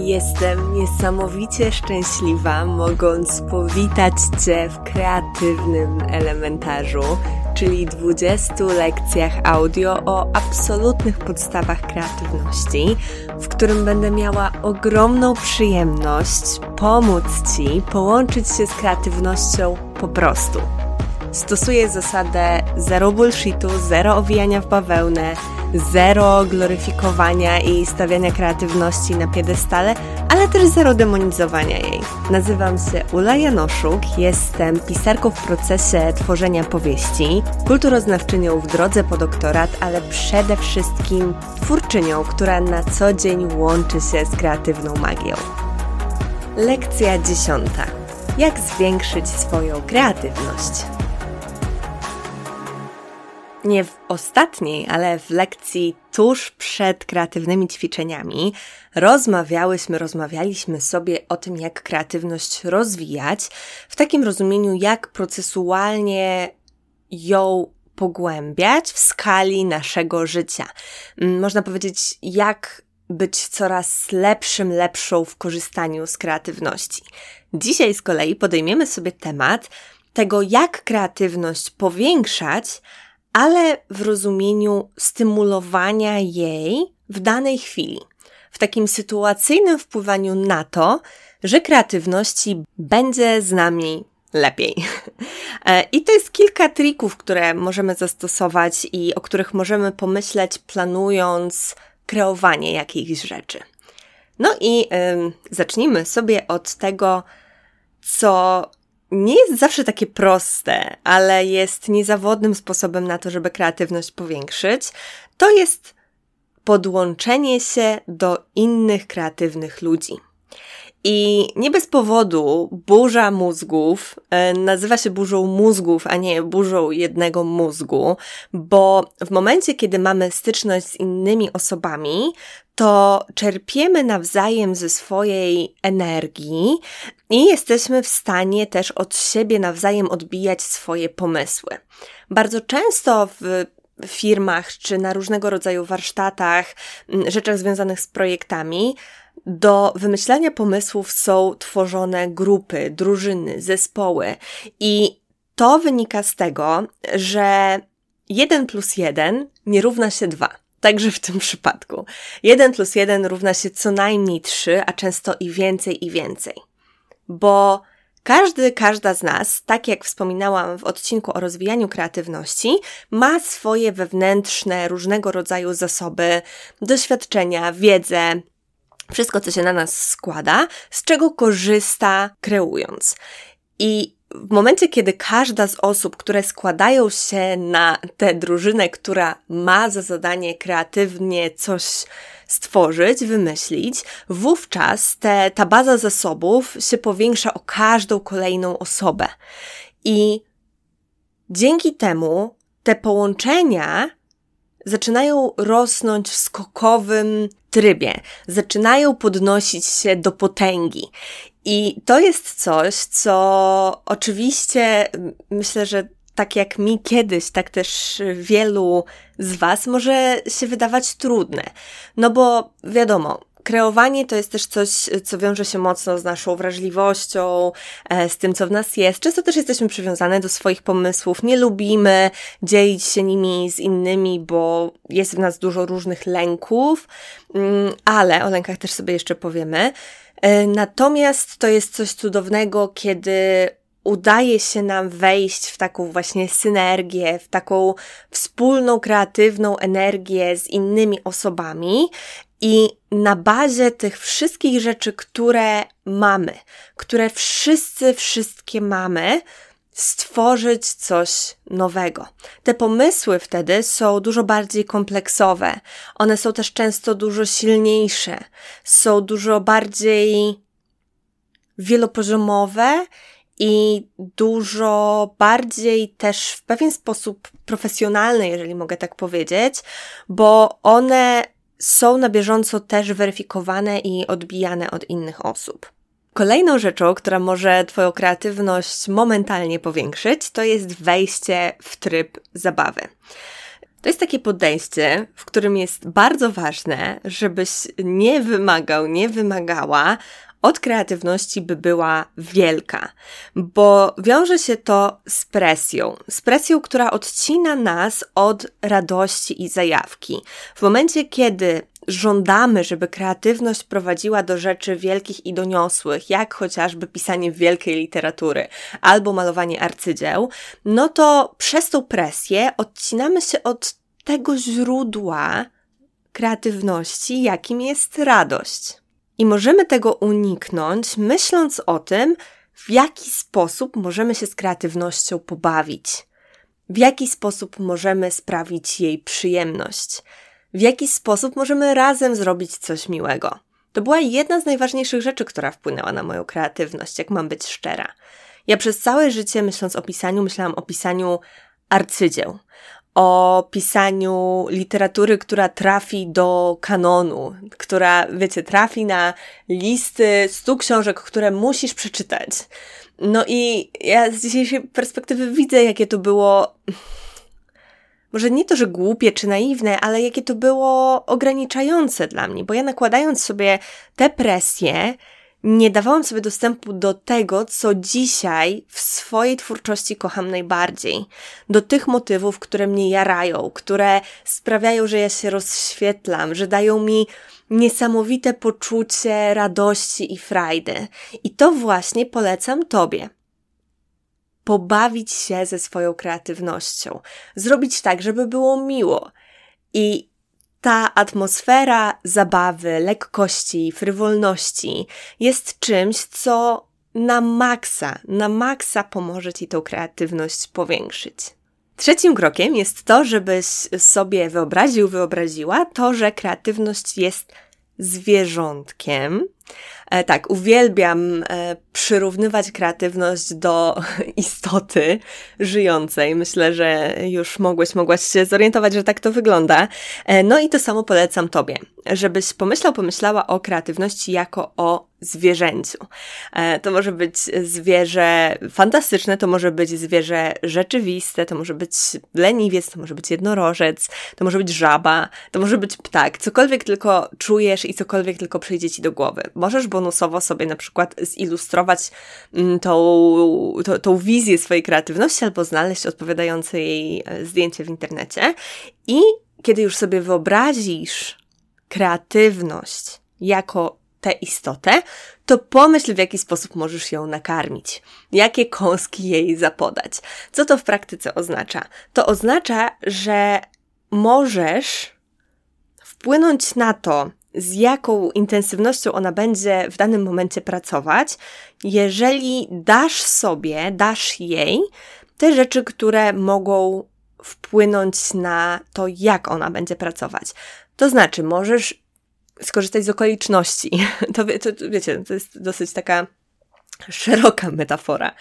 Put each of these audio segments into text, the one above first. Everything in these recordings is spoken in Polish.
Jestem niesamowicie szczęśliwa, mogąc powitać Cię w kreatywnym elementarzu, czyli 20 lekcjach audio o absolutnych podstawach kreatywności, w którym będę miała ogromną przyjemność pomóc Ci połączyć się z kreatywnością po prostu. Stosuję zasadę zero bullshitu, zero owijania w bawełnę, zero gloryfikowania i stawiania kreatywności na piedestale, ale też zero demonizowania jej. Nazywam się Ula Janoszuk, jestem pisarką w procesie tworzenia powieści, kulturoznawczynią w drodze po doktorat, ale przede wszystkim twórczynią, która na co dzień łączy się z kreatywną magią. Lekcja dziesiąta. Jak zwiększyć swoją kreatywność? Nie w ostatniej, ale w lekcji tuż przed kreatywnymi ćwiczeniami rozmawiałyśmy, rozmawialiśmy sobie o tym, jak kreatywność rozwijać, w takim rozumieniu, jak procesualnie ją pogłębiać w skali naszego życia. Mm, można powiedzieć, jak być coraz lepszym, lepszą w korzystaniu z kreatywności. Dzisiaj z kolei podejmiemy sobie temat tego, jak kreatywność powiększać, ale w rozumieniu stymulowania jej w danej chwili, w takim sytuacyjnym wpływaniu na to, że kreatywności będzie z nami lepiej. E, I to jest kilka trików, które możemy zastosować i o których możemy pomyśleć, planując kreowanie jakichś rzeczy. No i zacznijmy sobie od tego, co nie jest zawsze takie proste, ale jest niezawodnym sposobem na to, żeby kreatywność powiększyć, to jest podłączenie się do innych kreatywnych ludzi. I nie bez powodu burza mózgów e, nazywa się burzą mózgów, a nie burzą jednego mózgu, bo w momencie, kiedy mamy styczność z innymi osobami, to czerpiemy nawzajem ze swojej energii i jesteśmy w stanie też od siebie nawzajem odbijać swoje pomysły. Bardzo często w firmach czy na różnego rodzaju warsztatach, rzeczach związanych z projektami, do wymyślania pomysłów są tworzone grupy, drużyny, zespoły i to wynika z tego, że 1 plus 1 nie równa się 2. Także w tym przypadku. 1 plus 1 równa się co najmniej 3, a często i więcej, i więcej. Bo każdy, każda z nas, tak jak wspominałam w odcinku o rozwijaniu kreatywności, ma swoje wewnętrzne, różnego rodzaju zasoby, doświadczenia, wiedzę, wszystko, co się na nas składa, z czego korzysta kreując. I w momencie, kiedy każda z osób, które składają się na tę drużynę, która ma za zadanie kreatywnie coś stworzyć, wymyślić, wówczas te, ta baza zasobów się powiększa o każdą kolejną osobę. I dzięki temu te połączenia zaczynają rosnąć w skokowym trybie, zaczynają podnosić się do potęgi. I to jest coś, co oczywiście myślę, że tak jak mi kiedyś, tak też wielu z Was może się wydawać trudne. No bo wiadomo, kreowanie to jest też coś, co wiąże się mocno z naszą wrażliwością, e, z tym, co w nas jest. Często też jesteśmy przywiązane do swoich pomysłów, nie lubimy dzielić się nimi z innymi, bo jest w nas dużo różnych lęków, mm, ale o lękach też sobie jeszcze powiemy. E, natomiast to jest coś cudownego, kiedy udaje się nam wejść w taką właśnie synergię, w taką wspólną, kreatywną energię z innymi osobami i na bazie tych wszystkich rzeczy, które mamy, które wszyscy, wszystkie mamy, stworzyć coś nowego. Te pomysły wtedy są dużo bardziej kompleksowe. One są też często dużo silniejsze, są dużo bardziej wielopoziomowe i dużo bardziej też w pewien sposób profesjonalne, jeżeli mogę tak powiedzieć, bo one są na bieżąco też weryfikowane i odbijane od innych osób. Kolejną rzeczą, która może Twoją kreatywność momentalnie powiększyć, to jest wejście w tryb zabawy. To jest takie podejście, w którym jest bardzo ważne, żebyś nie wymagał, nie wymagała od kreatywności, by była wielka, bo wiąże się to z presją. Z presją, która odcina nas od radości i zajawki. W momencie, kiedy żądamy, żeby kreatywność prowadziła do rzeczy wielkich i doniosłych, jak chociażby pisanie wielkiej literatury albo malowanie arcydzieł, no to przez tą presję odcinamy się od tego źródła kreatywności, jakim jest radość. I możemy tego uniknąć, myśląc o tym, w jaki sposób możemy się z kreatywnością pobawić, w jaki sposób możemy sprawić jej przyjemność, w jaki sposób możemy razem zrobić coś miłego. To była jedna z najważniejszych rzeczy, która wpłynęła na moją kreatywność, jak mam być szczera. Ja przez całe życie, myśląc o pisaniu, myślałam o pisaniu arcydzieł, o pisaniu literatury, która trafi do kanonu, która, wiecie, trafi na listy stu książek, które musisz przeczytać. No i ja z dzisiejszej perspektywy widzę, jakie to było. Może nie to, że głupie czy naiwne, ale jakie to było ograniczające dla mnie, bo ja nakładając sobie te presje, nie dawałam sobie dostępu do tego, co dzisiaj w swojej twórczości kocham najbardziej. Do tych motywów, które mnie jarają, które sprawiają, że ja się rozświetlam, że dają mi niesamowite poczucie radości i frajdy. I to właśnie polecam Tobie. Pobawić się ze swoją kreatywnością, zrobić tak, żeby było miło. I ta atmosfera zabawy, lekkości, frywolności jest czymś, co na maksa, na maksa pomoże Ci tą kreatywność powiększyć. Trzecim krokiem jest to, żebyś sobie wyobraził, wyobraziła to, że kreatywność jest zwierzątkiem. E, tak, uwielbiam e, przyrównywać kreatywność do istoty żyjącej. Myślę, że już mogłeś, mogłaś się zorientować, że tak to wygląda. E, no i to samo polecam Tobie, żebyś pomyślał, pomyślała o kreatywności jako o zwierzęciu. To może być zwierzę fantastyczne, to może być zwierzę rzeczywiste, to może być leniwiec, to może być jednorożec, to może być żaba, to może być ptak, cokolwiek tylko czujesz i cokolwiek tylko przyjdzie ci do głowy. Możesz bonusowo sobie na przykład zilustrować mm, tą, tą, tą wizję swojej kreatywności albo znaleźć odpowiadające jej e, zdjęcie w internecie i kiedy już sobie wyobrazisz kreatywność jako tę istotę, to pomyśl, w jaki sposób możesz ją nakarmić, jakie kąski jej zapodać. Co to w praktyce oznacza? To oznacza, że możesz wpłynąć na to, z jaką intensywnością ona będzie w danym momencie pracować, jeżeli dasz sobie, dasz jej te rzeczy, które mogą wpłynąć na to, jak ona będzie pracować. To znaczy, możesz skorzystać z okoliczności. To, to, to wiecie, to jest dosyć taka szeroka metafora.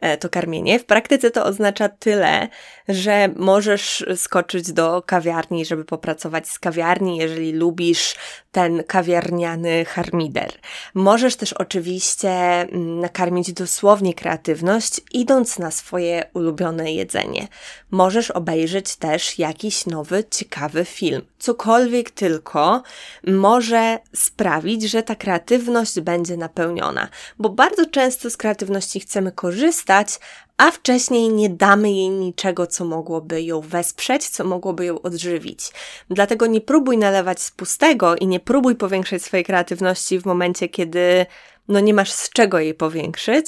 E, to karmienie. W praktyce to oznacza tyle, że możesz skoczyć do kawiarni, żeby popracować z kawiarni, jeżeli lubisz ten kawiarniany harmider. Możesz też oczywiście mm, nakarmić dosłownie kreatywność, idąc na swoje ulubione jedzenie. Możesz obejrzeć też jakiś nowy, ciekawy film. Cokolwiek tylko może sprawić, że ta kreatywność będzie napełniona, bo bardzo często z kreatywności chcemy korzystać, stać, a wcześniej nie damy jej niczego, co mogłoby ją wesprzeć, co mogłoby ją odżywić. Dlatego nie próbuj nalewać z pustego i nie próbuj powiększać swojej kreatywności w momencie, kiedy no nie masz z czego jej powiększyć,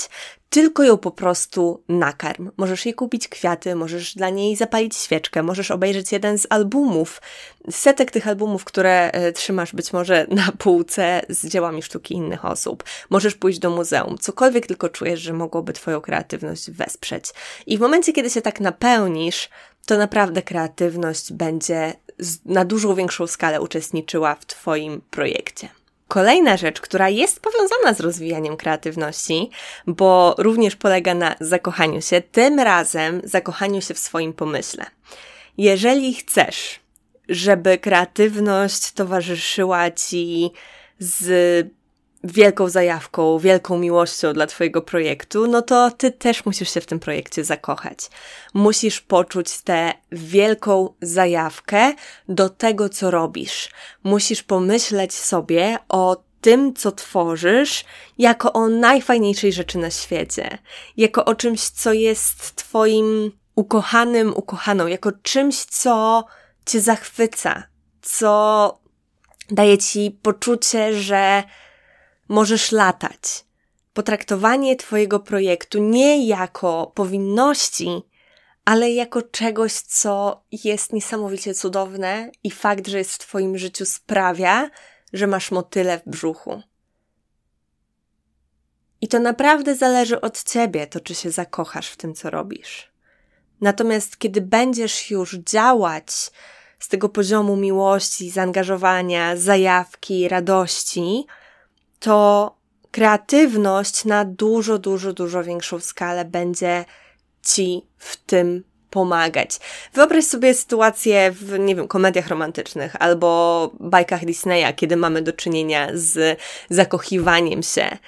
tylko ją po prostu nakarm. Możesz jej kupić kwiaty, możesz dla niej zapalić świeczkę, możesz obejrzeć jeden z albumów, setek tych albumów, które e, trzymasz być może na półce z dziełami sztuki innych osób. Możesz pójść do muzeum, cokolwiek tylko czujesz, że mogłoby Twoją kreatywność wesprzeć. I w momencie, kiedy się tak napełnisz, to naprawdę kreatywność będzie na dużo większą skalę uczestniczyła w Twoim projekcie. Kolejna rzecz, która jest powiązana z rozwijaniem kreatywności, bo również polega na zakochaniu się, tym razem zakochaniu się w swoim pomyśle. Jeżeli chcesz, żeby kreatywność towarzyszyła ci z wielką zajawką, wielką miłością dla Twojego projektu, no to Ty też musisz się w tym projekcie zakochać. Musisz poczuć tę wielką zajawkę do tego, co robisz. Musisz pomyśleć sobie o tym, co tworzysz, jako o najfajniejszej rzeczy na świecie, jako o czymś, co jest Twoim ukochanym, ukochaną, jako czymś, co Cię zachwyca, co daje Ci poczucie, że możesz latać. Potraktowanie Twojego projektu nie jako powinności, ale jako czegoś, co jest niesamowicie cudowne i fakt, że jest w Twoim życiu sprawia, że masz motyle w brzuchu. I to naprawdę zależy od Ciebie, to czy się zakochasz w tym, co robisz. Natomiast kiedy będziesz już działać z tego poziomu miłości, zaangażowania, zajawki, radości, to kreatywność na dużo, dużo, dużo większą skalę będzie ci w tym pomagać. Wyobraź sobie sytuację w, nie wiem, komediach romantycznych albo bajkach Disneya, kiedy mamy do czynienia z zakochiwaniem się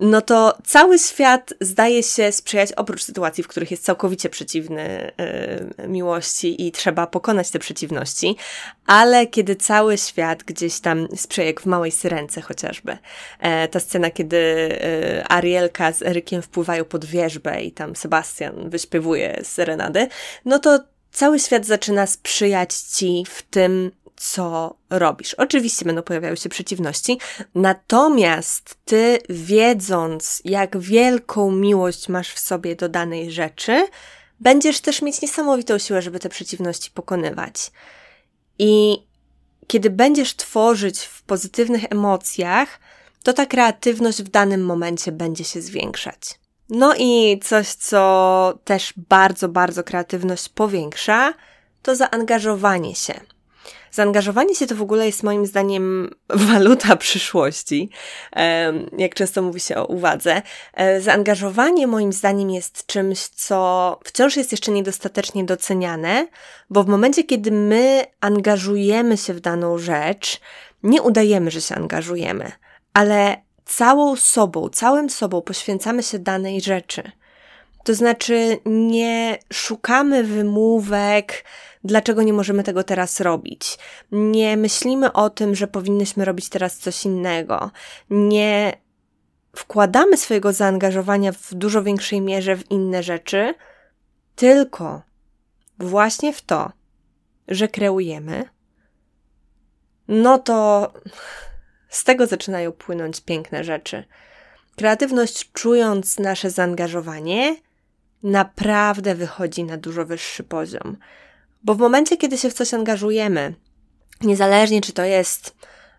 no to cały świat zdaje się sprzyjać, oprócz sytuacji, w których jest całkowicie przeciwny yy, miłości i trzeba pokonać te przeciwności, ale kiedy cały świat gdzieś tam sprzyja, jak w Małej Syrence chociażby, e, ta scena, kiedy e, Arielka z Erykiem wpływają pod wierzbę i tam Sebastian wyśpiewuje serenady, no to cały świat zaczyna sprzyjać ci w tym, co robisz. Oczywiście będą pojawiały się przeciwności, natomiast ty, wiedząc, jak wielką miłość masz w sobie do danej rzeczy, będziesz też mieć niesamowitą siłę, żeby te przeciwności pokonywać. I kiedy będziesz tworzyć w pozytywnych emocjach, to ta kreatywność w danym momencie będzie się zwiększać. No i coś, co też bardzo, bardzo kreatywność powiększa, to zaangażowanie się. Zaangażowanie się to w ogóle jest moim zdaniem waluta przyszłości, jak często mówi się o uwadze. E, zaangażowanie moim zdaniem jest czymś, co wciąż jest jeszcze niedostatecznie doceniane, bo w momencie, kiedy my angażujemy się w daną rzecz, nie udajemy, że się angażujemy, ale całą sobą, całym sobą poświęcamy się danej rzeczy. To znaczy, nie szukamy wymówek, dlaczego nie możemy tego teraz robić. Nie myślimy o tym, że powinnyśmy robić teraz coś innego. Nie wkładamy swojego zaangażowania w dużo większej mierze w inne rzeczy, tylko właśnie w to, że kreujemy, no to z tego zaczynają płynąć piękne rzeczy. Kreatywność, czując nasze zaangażowanie, naprawdę wychodzi na dużo wyższy poziom. Bo w momencie, kiedy się w coś angażujemy, niezależnie czy to jest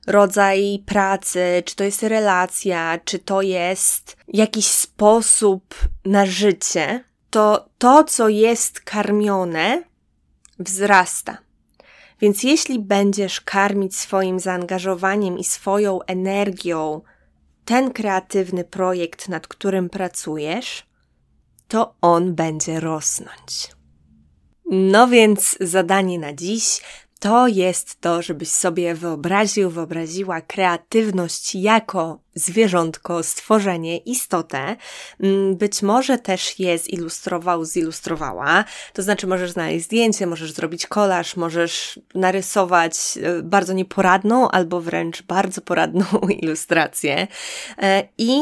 rodzaj pracy, czy to jest relacja, czy to jest jakiś sposób na życie, to to, co jest karmione, wzrasta. Więc jeśli będziesz karmić swoim zaangażowaniem i swoją energią ten kreatywny projekt, nad którym pracujesz, to on będzie rosnąć. No więc zadanie na dziś to jest to, żebyś sobie wyobraził, wyobraziła kreatywność jako zwierzątko, stworzenie, istotę. Mm, być może też je zilustrował, zilustrowała. To znaczy, możesz znaleźć zdjęcie, możesz zrobić kolaż, możesz narysować e, bardzo nieporadną albo wręcz bardzo poradną ilustrację e, i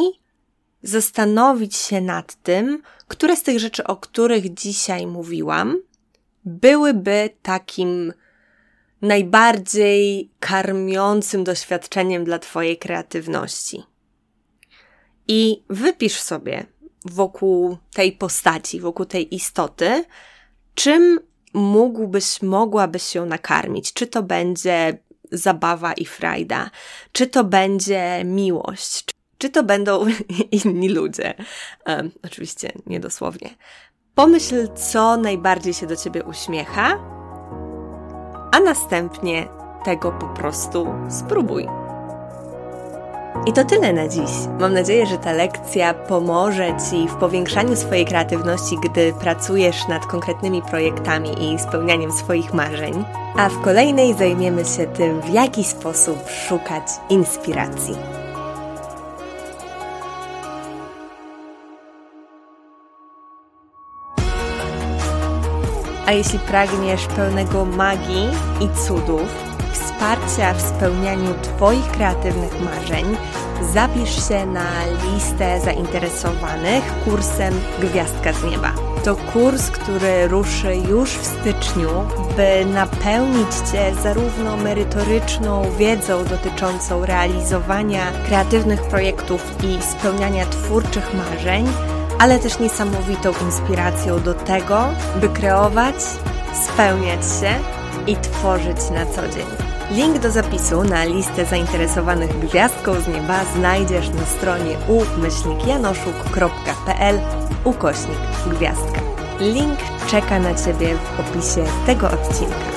zastanowić się nad tym, które z tych rzeczy, o których dzisiaj mówiłam, byłyby takim najbardziej karmiącym doświadczeniem dla Twojej kreatywności. I wypisz sobie wokół tej postaci, wokół tej istoty, czym mógłbyś, mogłabyś się nakarmić. Czy to będzie zabawa i frajda, czy to będzie miłość, czy to będą inni ludzie. Um, oczywiście niedosłownie. Pomyśl, co najbardziej się do ciebie uśmiecha, a następnie tego po prostu spróbuj. I to tyle na dziś. Mam nadzieję, że ta lekcja pomoże Ci w powiększaniu swojej kreatywności, gdy pracujesz nad konkretnymi projektami i spełnianiem swoich marzeń. A w kolejnej zajmiemy się tym, w jaki sposób szukać inspiracji. A jeśli pragniesz pełnego magii i cudów, wsparcia w spełnianiu Twoich kreatywnych marzeń, zapisz się na listę zainteresowanych kursem Gwiazdka z Nieba. To kurs, który ruszy już w styczniu, by napełnić Cię zarówno merytoryczną wiedzą dotyczącą realizowania kreatywnych projektów i spełniania twórczych marzeń, ale też niesamowitą inspiracją do tego, by kreować, spełniać się i tworzyć na co dzień. Link do zapisu na listę zainteresowanych gwiazdką z nieba znajdziesz na stronie umyślnikjanoszuk.pl ukośnik gwiazdka. Link czeka na Ciebie w opisie tego odcinka.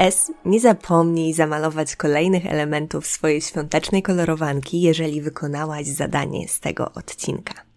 PS, nie zapomnij zamalować kolejnych elementów swojej świątecznej kolorowanki, jeżeli wykonałaś zadanie z tego odcinka.